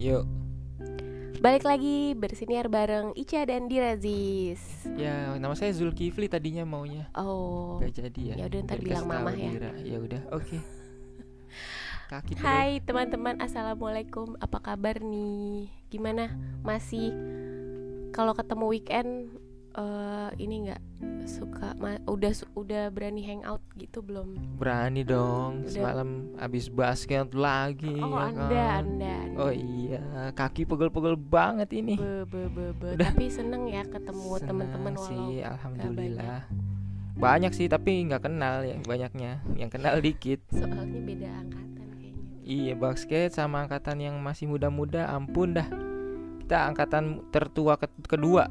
Yuk. Balik lagi bersiniar bareng Ica dan Dirazis. Ya, nama saya Zulkifli tadinya maunya. Oh. Gak jadi ya. Ya udah, ntar Biar bilang mamah ya. Dira. Ya udah, oke. Kaki dulu. Hai teman-teman, assalamualaikum. Apa kabar nih? Gimana? Masih kalau ketemu weekend eh ini nggak suka ma- udah su- udah berani hangout gitu belum? Berani dong. Udah. Semalam habis basket lagi Oh ya anda, kan? anda, anda. Oh iya, kaki pegel-pegel banget ini. Be, be, be, be. Udah. Tapi seneng ya ketemu teman-teman sih, alhamdulillah. Banyak sih tapi nggak kenal ya banyaknya. Yang kenal dikit. soalnya beda angkatan kayaknya. Iya basket sama angkatan yang masih muda-muda ampun dah Kita angkatan tertua ke- kedua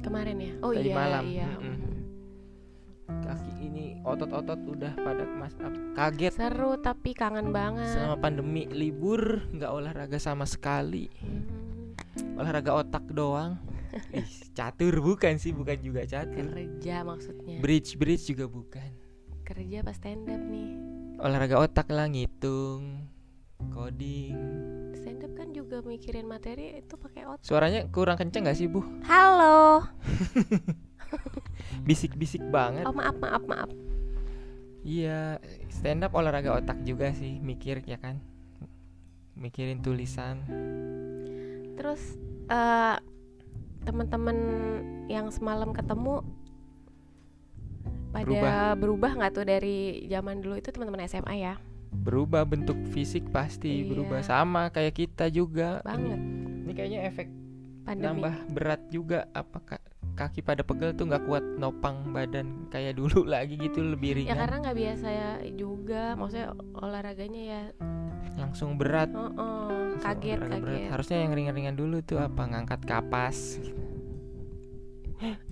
Kemarin ya? Oh Tadi iya, malam, iya. mm-mm. mm. Kaki ini otot-otot udah pada mas kaget Seru tapi kangen banget. Selama pandemi libur nggak olahraga sama sekali Hmm, Olahraga otak doang Ih, Catur bukan sih bukan juga catur kerja maksudnya. Bridge-bridge juga bukan kerja pas stand up nih. Olahraga otak lah ngitung Coding Stand up kan juga mikirin materi itu pakai otak. Suaranya kurang kenceng gak sih bu? Halo. Bisik-bisik banget Oh maaf maaf maaf. Iya, stand up olahraga otak juga sih, mikir ya kan. Mikirin tulisan. Terus eh teman-teman yang semalam ketemu pada Berubah. berubah nggak tuh dari zaman dulu itu teman-teman SMA ya? Berubah bentuk fisik pasti Iya. berubah sama kayak kita juga. Banget. Ini, ini kayaknya efek Pandemi. nambah berat juga apa ka- kaki pada pegel tuh nggak kuat nopang badan kayak dulu lagi gitu lebih Ya ringan. karena nggak biasa juga, maksudnya olahraganya ya, Langsung berat. oh, oh, langsung kaget berat. kaget. Harusnya yang ringan-ringan dulu tuh apa ngangkat kapas.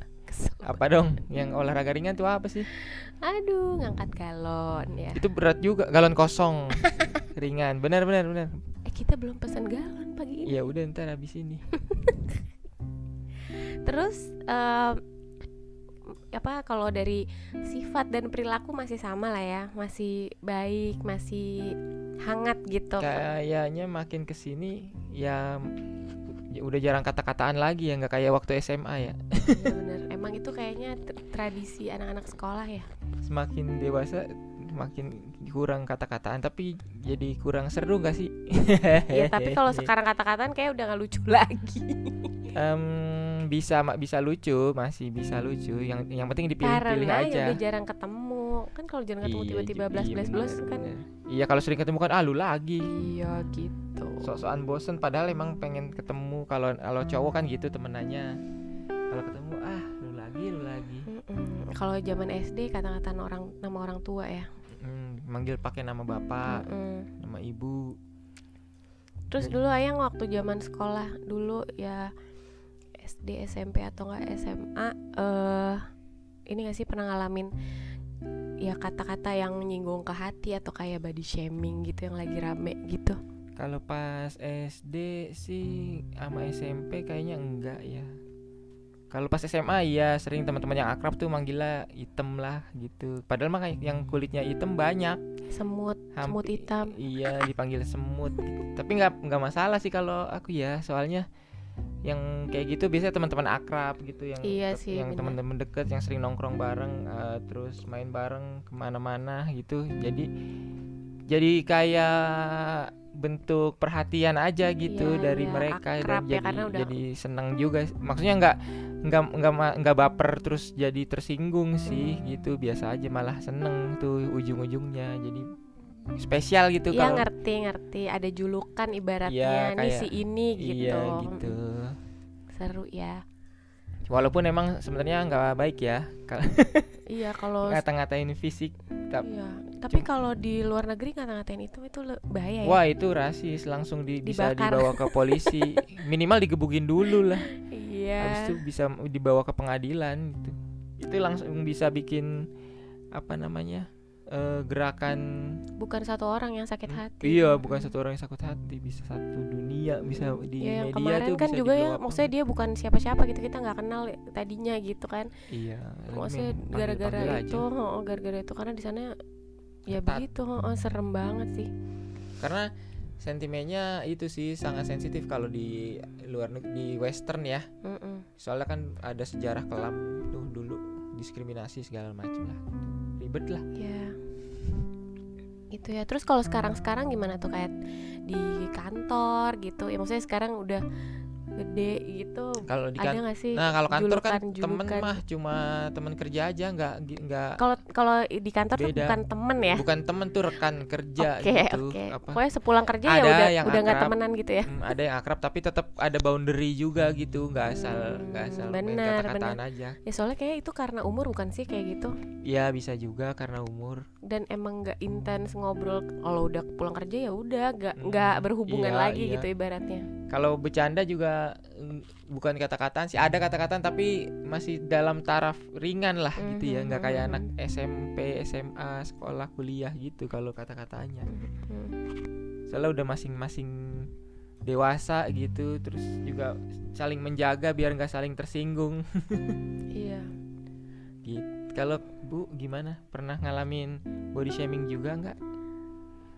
Apa dong? Yang olahraga ringan tuh apa sih? Aduh, ngangkat galon ya. Itu berat juga, galon kosong. ringan. Benar benar benar. Eh kita belum pesan galon pagi ini. Ya udah ntar habis ini. Terus em, apa kalau dari sifat dan perilaku masih sama lah ya, masih baik, masih hangat gitu. Kayaknya makin ke sini ya, ya udah jarang kata-kataan lagi ya nggak kayak waktu SMA ya. Iya bener. Emang itu kayaknya tr- tradisi anak-anak sekolah ya. Semakin dewasa makin kurang kata-kataan tapi jadi kurang seru gak sih? Iya, tapi kalau sekarang kata-kataan kayak udah nggak lucu lagi. Em, bisa bisa lucu masih bisa lucu yang yang penting dipilih-pilih aja. ya udah jarang ketemu. Kan kalau jarang ketemu Iya tiba-tiba belas belas belas kan. Iya kalau sering ketemu kan ah lu lagi. Iya gitu. sok-sokan bosen padahal emang pengen ketemu kalau kalau cowok kan gitu temenannya Kalau zaman SD kata-kata orang nama orang tua ya. Hmm, manggil pakai nama bapak Mm-mm. nama ibu Terus dulu ayang waktu zaman sekolah dulu ya SD, SMP atau enggak SMA eh ini gak sih pernah ngalamin ya kata-kata yang nyinggung ke hati atau kayak body shaming gitu yang lagi rame gitu. kalau pas SD sih sama SMP kayaknya enggak ya kalau pas SMA iya sering teman-teman yang akrab tuh manggilnya item lah gitu. Padahal mah yang kulitnya item banyak. Semut, semut Hampi- hitam. iya dipanggil semut. Gitu. tapi nggak nggak masalah sih kalau aku ya. Soalnya yang kayak gitu biasanya teman-teman akrab gitu yang Iya sih, yang teman-teman deket yang sering nongkrong bareng eh, terus main bareng ke mana-mana gitu. Jadi jadi kayak bentuk perhatian aja gitu Iya, dari iya, mereka akrab dan ya, jadi udah- jadi seneng juga maksudnya nggak nggak nggak nggak baper terus jadi tersinggung sih gitu. Biasa aja malah seneng tuh ujung-ujungnya. Jadi spesial gitu Iya kalau ngerti ngerti. Ada julukan ibaratnya nih kayak- si ini gitu. iya gitu Seru ya. walaupun emang sebenarnya nggak baik ya. Kalau Iya kalau ngata-ngatain fisik tap- iya. Tapi kalau di luar negeri ngata-ngatain itu itu bahaya ya. wah itu rasis langsung di, bisa dibawa ke polisi minimal digebukin dulu lah Iya. habis itu bisa dibawa ke pengadilan gitu itu langsung bisa bikin apa namanya eh, gerakan Bukan satu orang yang sakit hati. iya bukan satu orang yang sakit hati bisa satu dunia bisa di Ya, yang media kemarin tuh kan bisa juga ya, up. maksudnya dia bukan siapa-siapa gitu kita nggak kenal tadinya gitu kan. iya Maksudnya gara-gara itu, oh, gara-gara itu karena di sana ya Ketat. begitu, oh, serem banget sih. karena sentimennya itu sih sangat sensitif kalau di luar di western ya Mm-mm. soalnya kan ada sejarah kelam tuh dulu diskriminasi segala macam lah ribet lah. Ya itu ya. Terus kalau sekarang sekarang gimana tuh? Kayak di kantor gitu. Ya maksudnya sekarang udah gede gitu. Kalau di ada kan nggak sih nah kalau kantor kan julukan- temen julukan? mah cuma temen kerja aja nggak nggak kalau kalau di kantor tuh Beda. bukan temen ya? Bukan temen tuh rekan kerja oke gitu oke. apa? Pokoknya sepulang kerja ya Ada udah yang udah nggak temenan gitu ya? Hmm, ada yang akrab tapi tetap ada boundary juga gitu nggak asal nggak Hmm, asal main benar, kata-kataan aja. Ya soalnya kayak itu karena umur bukan sih kayak gitu? Ya bisa juga karena umur. Dan emang nggak intens ngobrol kalau udah pulang kerja ya udah nggak Hmm, nggak berhubungan iya, lagi iya. gitu ibaratnya. Kalau bercanda juga bukan kata-kataan sih ada kata-kataan tapi masih dalam taraf ringan lah gitu ya. Nggak kayak Mhm, anak SMP SMA sekolah kuliah gitu kalau kata-katanya. Hmm. soalnya udah masing-masing dewasa gitu terus juga saling menjaga biar nggak saling tersinggung. Iya. Gitu kalau bu gimana? Pernah ngalamin body shaming juga nggak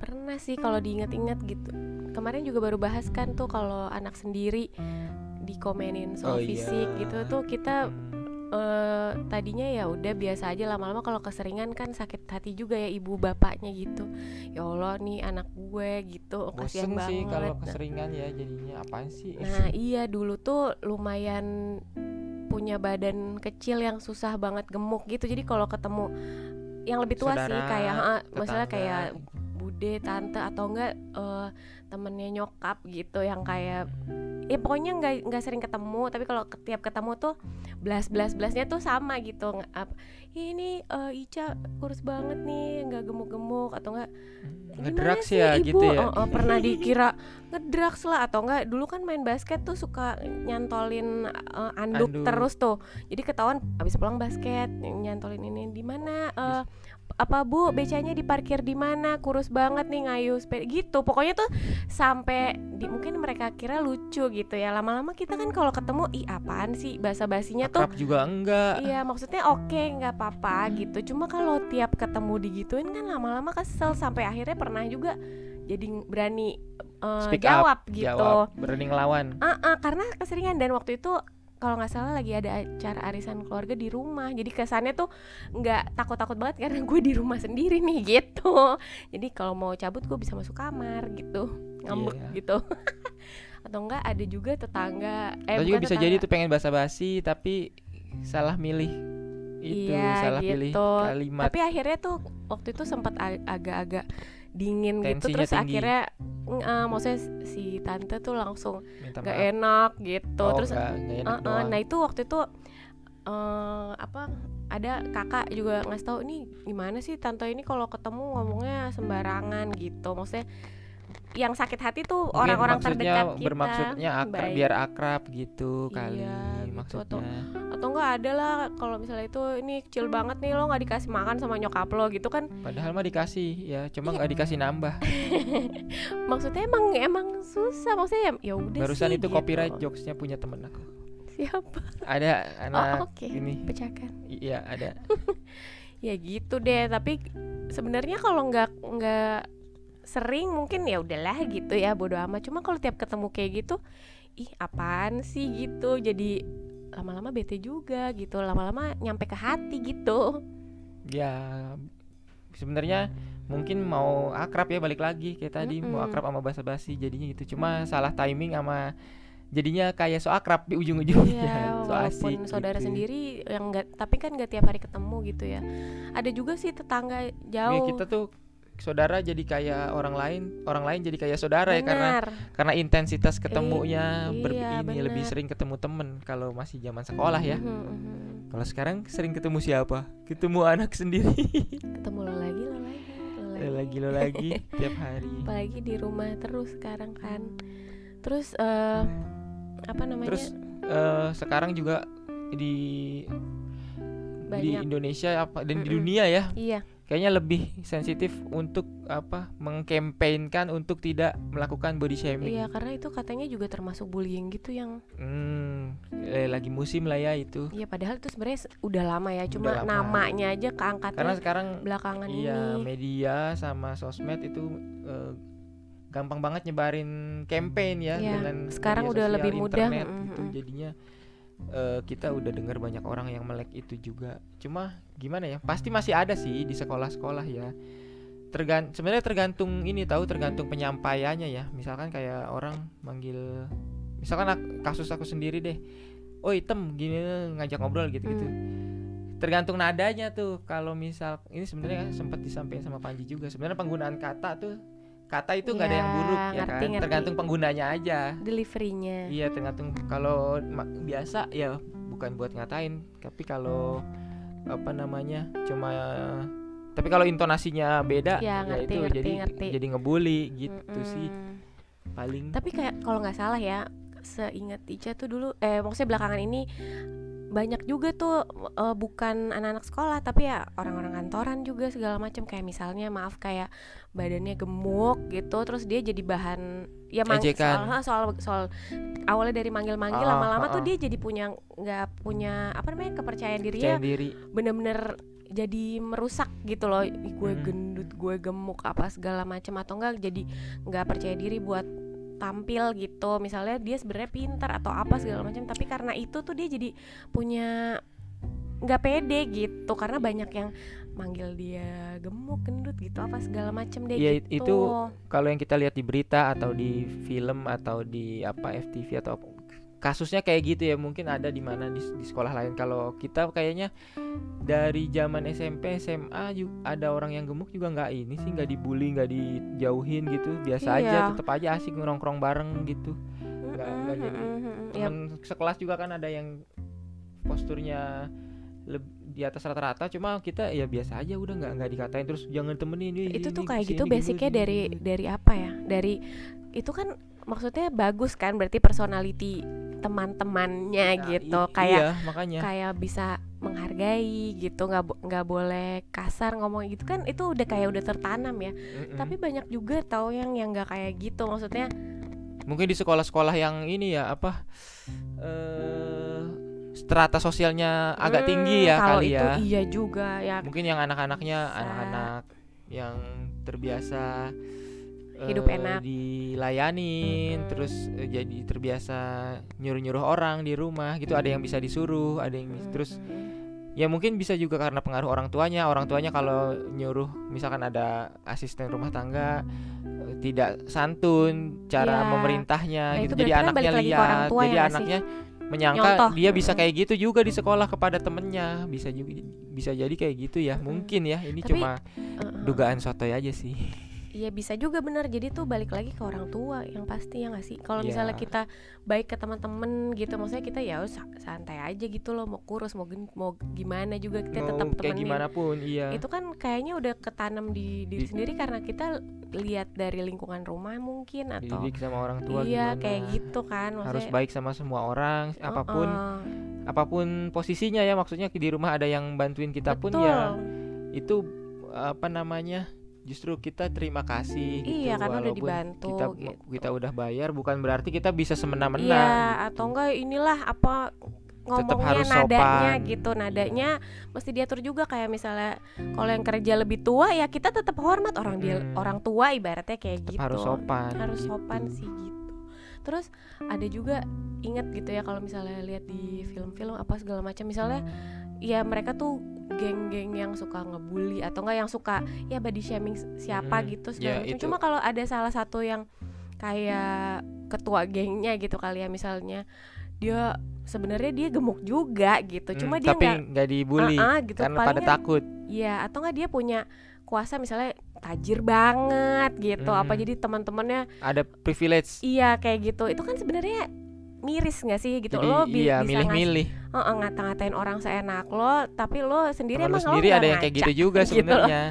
pernah sih kalau diinget-inget gitu. Kemarin juga baru bahas kan tuh kalau anak sendiri dikomenin soal Oh, iya. fisik gitu tuh kita eh, tadinya ya udah biasa aja lama-lama kalau keseringan kan sakit hati juga ya ibu bapaknya gitu. Ya Allah nih anak gue gitu kasihan bosen banget sih kalau Nah, keseringan ya jadinya apaan sih? Nah iya dulu tuh lumayan punya badan kecil yang susah banget gemuk gitu. Jadi kalau ketemu yang lebih tua sih Saudara, kayak ha, misalnya tetangga. kayak bude tante atau enggak eh, temennya nyokap gitu yang kayak ya pokoknya nggak nggak sering ketemu tapi kalau tiap ketemu tuh belas belas belasnya tuh sama gitu Nge- ap- ini eh, Ica kurus banget nih nggak gemuk-gemuk atau enggak Hmm, sih, ya ibu? gitu ya Oh, oh, pernah dikira ngedrugs lah atau enggak dulu kan main basket tuh suka nyantolin uh, anduk, Anduk. terus tuh jadi ketahuan abis pulang basket nyantolin ini di mana uh, apa bu? Becanya diparkir di mana? Kurus banget nih ngayu sepeda gitu. Pokoknya tuh sampai di mungkin mereka kira lucu gitu ya. Lama-lama kita kan kalau ketemu ih apaan sih? Basa basinya tuh akrab juga enggak. Iya maksudnya oke nggak apa-apa gitu. Cuma kalau tiap ketemu digituin kan lama-lama kesel. Sampai akhirnya pernah juga jadi berani Speak jawab up, gitu. jawab berani ngelawan. Ah, ah, Karena keseringan. Dan waktu itu kalau nggak salah lagi ada acara arisan keluarga di rumah jadi kesannya tuh nggak takut-takut banget karena gue di rumah sendiri nih gitu jadi kalau mau cabut gue bisa masuk kamar gitu ngambek Iya. gitu atau enggak ada juga tetangga eh Atau juga bisa jadi tetangga. tuh pengen basa-basi tapi salah milih itu Iya, salah pilih gitu. kalimat tapi akhirnya tuh waktu itu sempat ag- agak-agak dingin gitu terus tinggi. akhirnya eh, maksudnya si tante tuh langsung minta gak maaf enak gitu oh, terus nggak- nggak enak eh, doang. nah itu waktu itu eh apa ada kakak juga ngasih tahu ini gimana sih tante ini kalau ketemu ngomongnya sembarangan gitu maksudnya yang sakit hati tuh orang-orang terdekat kita. bermaksudnya akrab Baik. biar akrab gitu kali Iya, gitu, maksudnya. atau- atau enggak ada lah kalau misalnya itu ini kecil banget nih lo nggak dikasih makan sama nyokap lo gitu kan. Padahal mah dikasih ya cuma Iya. nggak dikasih nambah. Maksudnya emang emang susah maksudnya ya ya udah barusan sih, itu gitu. copyright jokesnya punya temen aku. Siapa? Ada anak oh oke ini. pecahkan. Iya ada. Ya gitu deh tapi sebenarnya kalau nggak nggak sering mungkin ya udahlah gitu ya bodo amat. Cuma kalau tiap ketemu kayak gitu ih apaan sih? gitu. Jadi lama-lama bete juga gitu lama-lama nyampe ke hati gitu. Ya sebenarnya mungkin mau akrab ya balik lagi kayak tadi mau Mm-mm. akrab sama basa-basi jadinya gitu. Cuma salah timing sama jadinya kayak so akrab di ujung-ujungnya. Iya, so walaupun asik saudara gitu. sendiri yang enggak tapi kan nggak tiap hari ketemu gitu ya. Ada juga sih tetangga Ya, jauh. kita tuh saudara jadi kayak orang lain orang lain jadi kayak saudara ya karena karena intensitas ketemunya ber- iya, ini lebih sering ketemu temen kalau masih zaman sekolah ya. Mhm, mhm. kalau sekarang sering ketemu siapa? Ketemu anak sendiri. Ketemu lo lagi lo lagi lo lagi lo lagi lo lagi tiap hari. Apalagi di rumah terus sekarang kan. Terus eh apa namanya? Terus eh, sekarang juga di di Banyak. Indonesia apa dan di Mm-mm. dunia ya. Iya kayaknya lebih sensitif untuk apa mengkampanyekan untuk tidak melakukan body shaming. Iya karena itu katanya juga termasuk bullying gitu yang Hmm, eh, lagi musim lah ya itu. Iya padahal itu sebenarnya udah lama ya cuma lama. namanya aja keangkatnya karena sekarang belakangan iya ini. media sama sosmed itu eh, gampang banget nyebarin campaign ya Iya, dengan sekarang media udah lebih mudah, internet mm, gitu. Mm. jadinya eh, kita udah dengar banyak orang yang melek itu juga. Cuma gimana ya pasti masih ada sih di sekolah-sekolah ya. Tergan sebenarnya tergantung ini tahu tergantung penyampaiannya ya. Misalkan kayak orang manggil misalkan kasus aku sendiri deh. Oh item gini ngajak ngobrol gitu gitu Hmm. tergantung nadanya tuh. Kalau misal ini sebenarnya sempat disampaikan sama Panji juga. Sebenarnya penggunaan kata tuh kata itu nggak ada yang Ya, buruk ya ngerti, kan ngerti. tergantung penggunanya aja deliverynya iya tergantung kalau biasa ya bukan buat ngatain tapi kalau apa namanya cuma tapi kalau intonasinya beda Ya, ngerti, itu ngerti, jadi ngerti. jadi ngebully gitu sih Mm-mm. paling tapi kayak kalau nggak salah ya seingat Ica tuh dulu eh maksudnya belakangan ini banyak juga tuh eh, bukan anak-anak sekolah tapi ya orang-orang kantoran juga segala macam kayak misalnya maaf kayak badannya gemuk gitu terus dia jadi bahan ya mang- Ejekan. soal, soal soal awalnya dari manggil-manggil Ah, lama-lama ah, tuh ah. dia jadi punya nggak punya apa namanya kepercayaan percaya dirinya diri bener-bener jadi merusak gitu loh gue Mm. gendut gue gemuk apa segala macam atau enggak jadi nggak percaya diri buat tampil gitu. Misalnya dia sebenarnya pintar atau apa segala macam tapi karena itu tuh dia jadi punya nggak pede gitu karena banyak yang manggil dia gemuk gendut gitu apa segala macam deh Iya, gitu. itu kalau yang kita lihat di berita atau di film atau di apa FTV atau kasusnya kayak gitu ya mungkin ada di mana di, di sekolah lain. Kalau kita kayaknya dari zaman SMP SMA juga ada orang yang gemuk juga nggak ini sih nggak dibully nggak dijauhin gitu. Biasa aja Iya. tetap aja asik nongkrong bareng gitu. Nggak- nggak jadi. mm-mm, mm-mm. Ya, temen sekelas juga kan ada yang posturnya leb- di atas rata-rata. Cuma kita ya biasa aja udah nggak nggak dikatain. Terus jangan temenin ini, itu tuh kayak gitu basicnya dari dari apa ya? Dari itu kan maksudnya bagus kan berarti personality teman-temannya Nah, gitu. kayak iya, makanya. kayak bisa menghargai gitu nggak nggak boleh kasar ngomong gitu kan itu udah kayak udah tertanam ya. Mm-mm. tapi banyak juga tau yang yang nggak kayak gitu maksudnya mungkin di sekolah-sekolah yang ini ya apa eh strata sosialnya agak hmm, tinggi ya kalau kali itu ya. iya juga ya. Mungkin yang anak-anaknya anak-anak yang terbiasa Hidup eh, enak. dilayanin terus eh, jadi terbiasa nyuruh-nyuruh orang di rumah gitu. Ada yang bisa disuruh ada yang bis- terus ya mungkin bisa juga karena pengaruh orang tuanya. Orang tuanya kalau nyuruh misalkan ada asisten rumah tangga eh, tidak santun cara Ya. memerintahnya Nah, gitu. itu jadi anaknya lihat jadi ya sih? anaknya menyangka Nyontoh. dia bisa kayak gitu juga di sekolah kepada temennya. Bisa juga bisa jadi kayak gitu ya mungkin ya. Ini Tapi, cuma uh-uh. dugaan sotoy aja sih Iya bisa juga bener Jadi tuh balik lagi ke orang tua yang pasti ya nggak sih Kalau misalnya Iya. kita baik ke teman-teman gitu Maksudnya kita ya santai aja gitu loh Mau kurus mau mau gimana juga kita tetap mau kayak temenin gimana pun iya Itu kan kayaknya udah ketanam di diri Di- sendiri Karena kita lihat dari lingkungan rumah mungkin Atau dididik sama orang tua Iya gimana kayak gitu kan harus Maksudnya baik sama semua orang apa pun uh-uh. apa pun posisinya ya maksudnya di rumah ada yang bantuin kita pun Betul. ya itu apa namanya justru kita terima kasih gitu Iya karena udah dibantu kita gitu. kita udah bayar bukan berarti kita bisa semena-mena Iya gitu. atau enggak inilah apa Tetap ngomongnya harus nadanya sopan. gitu nadanya mesti diatur juga kayak misalnya kalau yang kerja lebih tua ya kita tetap hormat orang dia Mm. orang tua ibaratnya kayak Tetap gitu harus sopan harus gitu. sopan sih gitu terus ada juga ingat gitu ya kalau misalnya lihat di film-film apa segala macam misalnya ya mereka tuh geng-geng yang suka ngebully atau enggak yang suka ya body shaming siapa Mm, gitu ya, segala itu. cuma kalau ada salah satu yang kayak ketua gengnya gitu kali ya misalnya dia sebenarnya dia gemuk juga gitu Hmm, cuma dia tapi nggak dibully Ah, ah, gitu. karena pada Palingan- takut. Ya atau enggak dia punya kuasa misalnya tajir banget gitu apa Mm. jadi teman-temannya ada privilege. Iya kayak gitu. Itu kan sebenarnya miris nggak sih gitu? Jadi lo bi- iya bisa milih-milih. Ngas- Heeh, ngata-ngatain orang seenak lo tapi lo sendiri teman emang sendiri lo ada yang kayak gitu juga gitu sebenarnya.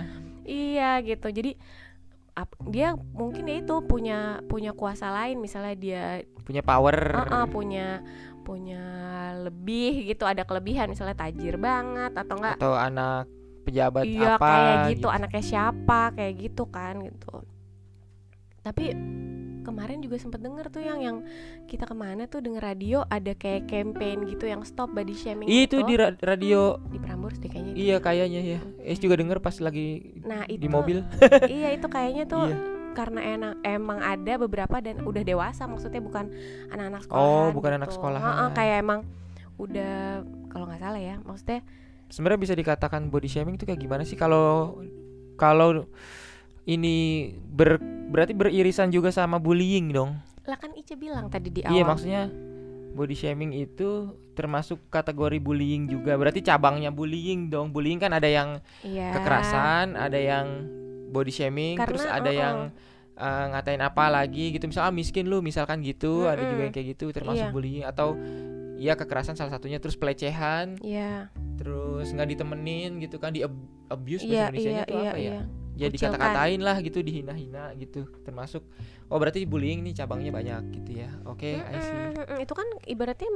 Iya gitu. Jadi ap- dia mungkin ya itu punya punya kuasa lain misalnya dia punya power. Heeh, punya punya lebih gitu ada kelebihan misalnya tajir banget atau enggak atau anak pejabat iya apa kayak gitu. anaknya siapa kayak gitu kan gitu. Tapi kemarin juga sempet denger tuh yang yang kita ke mana tuh denger radio ada kayak campaign gitu yang stop body shaming itu gitu. di ra- radio di Prambors deh kayaknya itu. iya kayaknya ya Es juga denger pas lagi nah itu di mobil iya itu kayaknya tuh Iya. karena enak emang ada beberapa dan udah dewasa maksudnya bukan anak-anak sekolah Oh, bukan anak sekolahan. kayak emang udah kalau nggak salah ya maksudnya sebenarnya bisa dikatakan body shaming itu kayak gimana sih kalau kalau ini ber, berarti beririsan juga sama bullying dong? Lah kan Ica bilang tadi di iya awal. maksudnya body shaming itu termasuk kategori bullying juga. Berarti cabangnya bullying dong. Bullying kan ada yang Iya. kekerasan ada yang body shaming Karena, terus ada uh-uh. yang uh, ngatain apa lagi gitu. Misal ah, miskin lu misalkan gitu. Ada juga yang kayak gitu termasuk Iya. bullying. Atau ya kekerasan salah satunya terus pelecehan. Iya, terus nggak ditemenin gitu kan di ab- abuse iya, bahasa Indonesia iya, tuh iya, apa ya? iya. Ya dikata-katain lah gitu dihina-hina gitu. Termasuk oh berarti bullying nih cabangnya banyak gitu ya. Oke I see. Mm-mm, mm-mm. Itu kan ibaratnya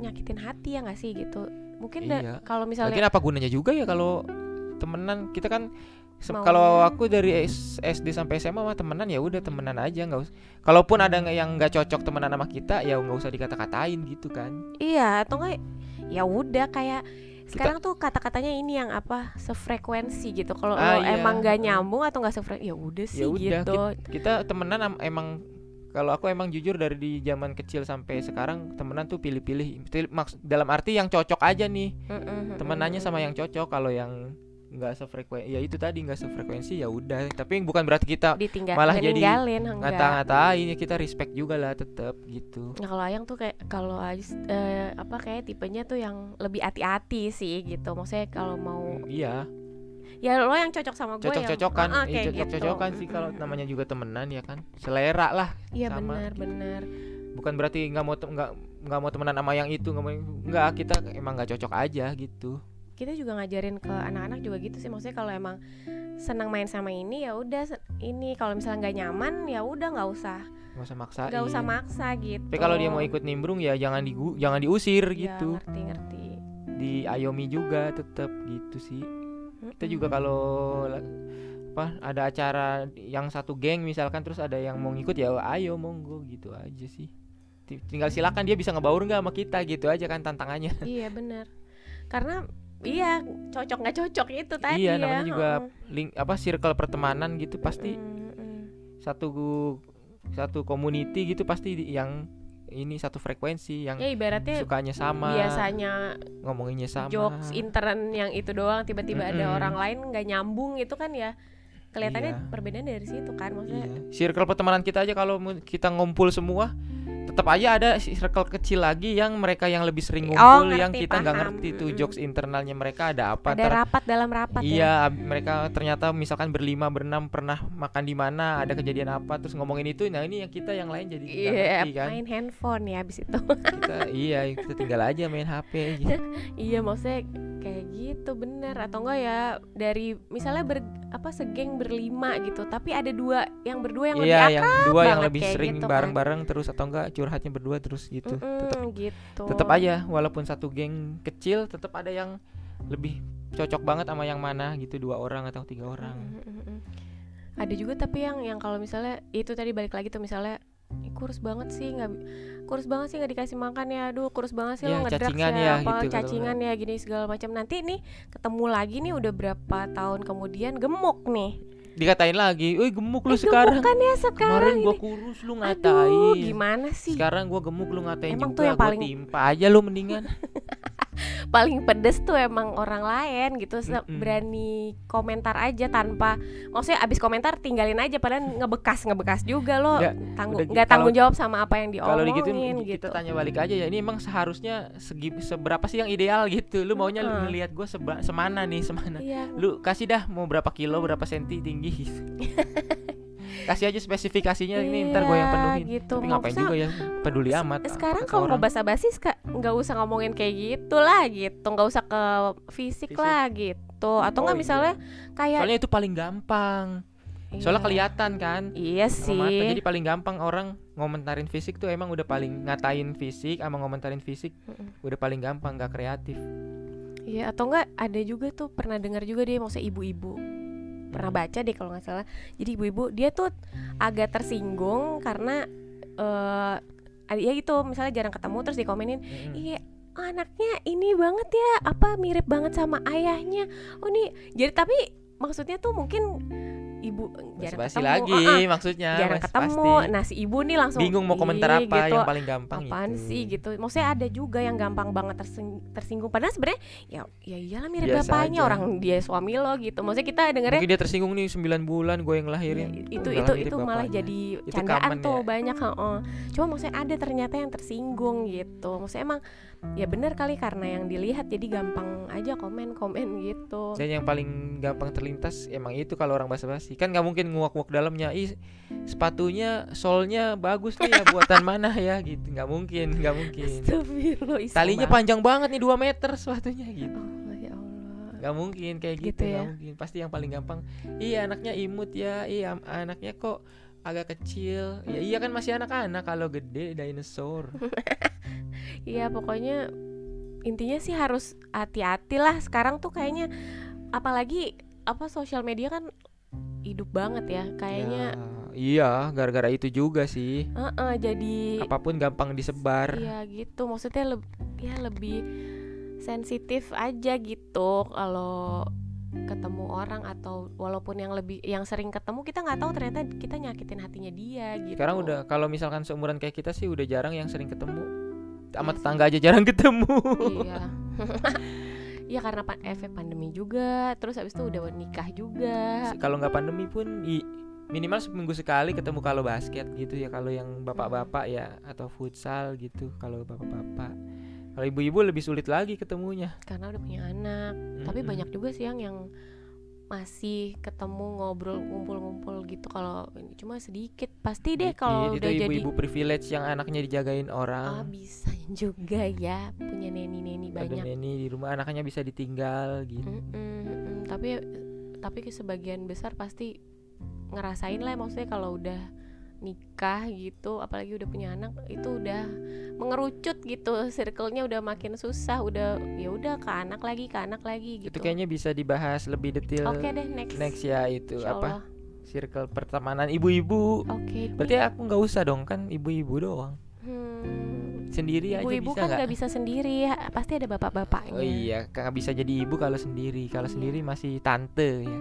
nyakitin hati ya nggak sih gitu. Mungkin da- Iya. kalau misalnya apa gunanya juga ya kalau temenan? Kita kan se- kalau aku dari SD sampai SMA mah temenan ya udah temenan aja nggak usah kalaupun ada yang nggak cocok temenan sama kita ya nggak usah dikata-katain gitu kan. Iya atau enggak ya udah kayak sekarang tuh kata-katanya ini yang apa sefrekuensi gitu. Kalau Ah, iya. emang nggak nyambung atau nggak sefrekuensi ya udah sih ya udah gitu. kit- kita temenan emang kalau aku emang jujur dari di zaman kecil sampai sekarang temenan tuh pilih-pilih Til- maks dalam arti yang cocok aja nih temenannya sama yang cocok kalau yang nggak sefrekuensi ya itu tadi nggak sefrekuensi ya udah tapi bukan berarti kita ditinggal malah jadi ngata-ngatain ya kita respect juga lah tetap gitu Nah kalau Ayang tuh kayak kalau eh, apa kayak tipenya tuh yang lebih hati-hati sih gitu. Maksudnya kalau mau Hmm, iya ya lo yang cocok sama gue cocok-cocokan yang, Ah, ah, iya, kayak gitu. cocok-cocokan sih kalau namanya juga temenan ya kan selera lah Iya benar gitu. benar. bukan berarti nggak mau nggak nggak mau temenan sama yang itu nggak mau nggak kita emang nggak cocok aja gitu Kita juga ngajarin ke anak-anak juga gitu sih. Maksudnya kalau emang senang main sama ini ya udah ini kalau misalnya nggak nyaman ya udah nggak usah nggak usah maksain nggak usah maksa gitu. tapi kalau dia mau ikut nimbrung ya jangan digu jangan diusir Ya, gitu ngerti ngerti. diayomi juga tetap gitu sih kita juga kalau la- apa ada acara yang satu geng misalkan terus ada yang mau ngikut ya ayo monggo gitu aja sih Ti- tinggal silakan dia bisa ngebaur nggak sama kita gitu aja kan tantangannya Iya benar. Karena iya cocok nggak cocok itu tadi Iya, ya. namanya juga link apa circle pertemanan gitu pasti Mm, mm. satu satu community gitu pasti yang ini satu frekuensi yang Ya ibaratnya sukanya sama biasanya ngomonginnya sama jokes intern yang itu doang tiba-tiba ada Mm-mm. orang lain nggak nyambung itu kan ya kelihatannya Iya. perbedaan dari situ kan maksudnya Iya. Circle pertemanan kita aja kalau kita ngumpul semua tetap aja ada circle kecil lagi yang mereka yang lebih sering Oh, ngumpul yang ngerti, kita nggak ngerti tuh jokes internalnya mereka ada apa ada ntar- rapat dalam rapat ya Iya, ab- mereka ternyata misalkan berlima berenam pernah makan di mana, ada kejadian apa, terus ngomongin itu. Nah ini yang kita yang lain jadi Iya, ngerti kan. main handphone ya abis itu Kita iya, kita tinggal aja main HP. Gitu. iya maksudnya kayak gitu bener atau enggak ya dari misalnya ber apa segeng berlima gitu tapi ada dua yang berdua yang lebih Iya, akrab yang dua yang lebih sering gitu kan. bareng-bareng terus atau enggak curhatnya berdua terus gitu. Tetap Mm-mm, gitu tetap aja walaupun satu geng kecil tetap ada yang lebih cocok banget sama yang mana gitu dua orang atau tiga orang. Mm, mm, mm. ada juga tapi yang yang kalau misalnya itu tadi balik lagi tuh misalnya "Ih, kurus banget sih nggak kurus banget sih nggak dikasih makan ya. Aduh kurus banget sih Ya, lo cacingan ya, ya, apa gitu, cacingan ya gini segala macam. Nanti nih ketemu lagi nih udah berapa tahun kemudian gemuk nih. Dikatain lagi, "Wih, gemuk lu Eh, sekarang." gemuk kan ya Kemarin sekarang gua ini. kurus lu aduh ngatain. gimana sih? Sekarang gua gemuk lu ngatain Emang juga, tuh yang gua paling- timpa aja lu mendingan. paling pedes tuh emang orang lain gitu Mm-mm. berani komentar aja tanpa maksudnya abis komentar tinggalin aja padahal ngebekas ngebekas juga lo Nggak, tanggung nggak tanggung kalau- jawab sama apa yang Kalau diomongin digituin gitu kita tanya balik aja ya, ini emang seharusnya segi seberapa sih yang ideal gitu. Lu maunya lu Heeh. ngelihat gua seba, semana nih, semana. iya Lu kasih dah mau berapa kilo, berapa senti tinggi. kasih aja spesifikasinya ini ntar gue yang Iya, penuhin. gitu. Tapi ngapain Maksudnya, juga ya peduli amat. sekarang kalau mau basa-basi nggak usah ngomongin kayak gitu lah gitu nggak usah ke fisik, Fisik. lah gitu atau Oh, nggak iya. misalnya kayak Soalnya itu paling gampang. Soalnya Iya. kelihatan kan. iya sama mata. sih Jadi paling gampang orang ngomentarin fisik tuh emang udah paling ngatain fisik sama ngomentarin fisik Mm-mm. udah paling gampang gak kreatif. iya atau enggak ada juga tuh pernah dengar juga dia maksudnya ibu-ibu pernah baca deh kalau nggak salah. Jadi ibu-ibu dia tuh agak tersinggung karena eh ada ya gitu misalnya jarang ketemu terus dikomenin Mm-mm. iya anaknya ini banget ya apa mirip banget sama ayahnya. Oh nih jadi tapi maksudnya tuh mungkin ibu jarang Basa-basi ketemu lagi Ah, ah, maksudnya jarang ketemu pasti. nah si ibu nih langsung bingung mau komentar apa gitu. yang paling gampang apaan gitu. sih gitu maksudnya ada juga yang gampang banget tersing- tersinggung padahal sebenarnya ya ya iyalah mirip Biasa bapaknya aja. orang dia suami lo gitu maksudnya kita dengernya mungkin dia tersinggung nih 9 bulan gue yang ya, lahirin itu Udah itu mirip itu malah jadi Itu candaan tuh ya. banyak heeh. cuma maksudnya ada ternyata yang tersinggung gitu maksudnya emang ya bener kali karena yang dilihat jadi gampang aja komen komen gitu. Dan yang paling gampang terlintas emang itu kalau orang basa-basi. Kan nggak mungkin nguak-nguak dalamnya. Ih sepatunya solnya bagus nih ya buatan mana ya gitu. Nggak mungkin nggak mungkin. Talinya panjang banget nih 2 meter sepatunya gitu. Allah ya Allah. Nggak mungkin kayak gitu, Gitu ya. mungkin. Pasti yang paling gampang iya anaknya imut ya iya anaknya kok agak kecil. Ya iya kan masih anak-anak. Kalau gede dinosaur Iya pokoknya intinya sih harus hati-hati lah. Sekarang tuh kayaknya apalagi apa sosial media kan hidup banget ya kayaknya. Ya, iya gara-gara itu juga sih. Heeh, jadi apa pun gampang disebar. Iya gitu. Maksudnya leb- ya lebih sensitif aja gitu kalau ketemu orang atau walaupun yang lebih yang sering ketemu kita nggak tahu ternyata kita nyakitin hatinya dia gitu. sekarang udah kalau misalkan seumuran kayak kita sih udah jarang yang sering ketemu sama Iya tetangga aja jarang ketemu. Iya. Iya karena pa- efek pandemi juga terus habis itu udah nikah juga. Kalau nggak pandemi pun i- minimal seminggu sekali ketemu kalau basket gitu ya kalau yang bapak-bapak ya atau futsal gitu kalau bapak-bapak. Kalau ibu-ibu lebih sulit lagi ketemunya. Karena udah punya anak. Tapi Mm-mm. banyak juga sih yang yang masih ketemu ngobrol ngumpul-ngumpul gitu. Kalau ini cuma sedikit pasti deh kalau udah itu jadi ibu-ibu privilege yang anaknya dijagain ah orang bisa juga ya punya neni-neni ada banyak. neni di rumah anaknya bisa ditinggal gitu. Mm-mm, mm-mm. tapi tapi ke sebagian besar pasti ngerasain lah maksudnya kalau udah nikah gitu apalagi udah punya anak itu udah mengerucut gitu. Circle-nya udah makin susah udah ya udah ke anak lagi ke anak lagi gitu. itu kayaknya bisa dibahas lebih detail oke deh next. next ya itu Insya apa? Allah. circle pertemanan ibu-ibu. Oke berarti aku nggak usah dong kan ibu-ibu doang. Hmm, sendiri aja ibu-ibu bisa kan nggak? nggak bisa sendiri ya pasti ada bapak-bapaknya. Oh iya nggak bisa jadi ibu kalau sendiri kalau Iya. sendiri masih tante ya.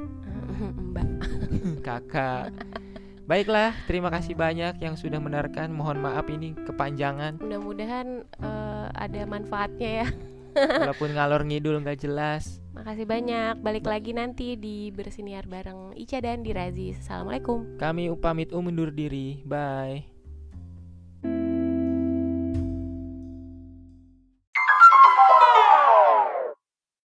Mbak. Kakak baiklah terima kasih banyak yang sudah mendengarkan. Mohon maaf ini kepanjangan. Mudah-mudahan eh, ada manfaatnya ya. Walaupun ngalor ngidul nggak jelas. Makasih banyak. Balik lagi nanti di bersiniar bareng Ica dan Dirazi. Assalamualaikum. Kami pamit undur diri. Bye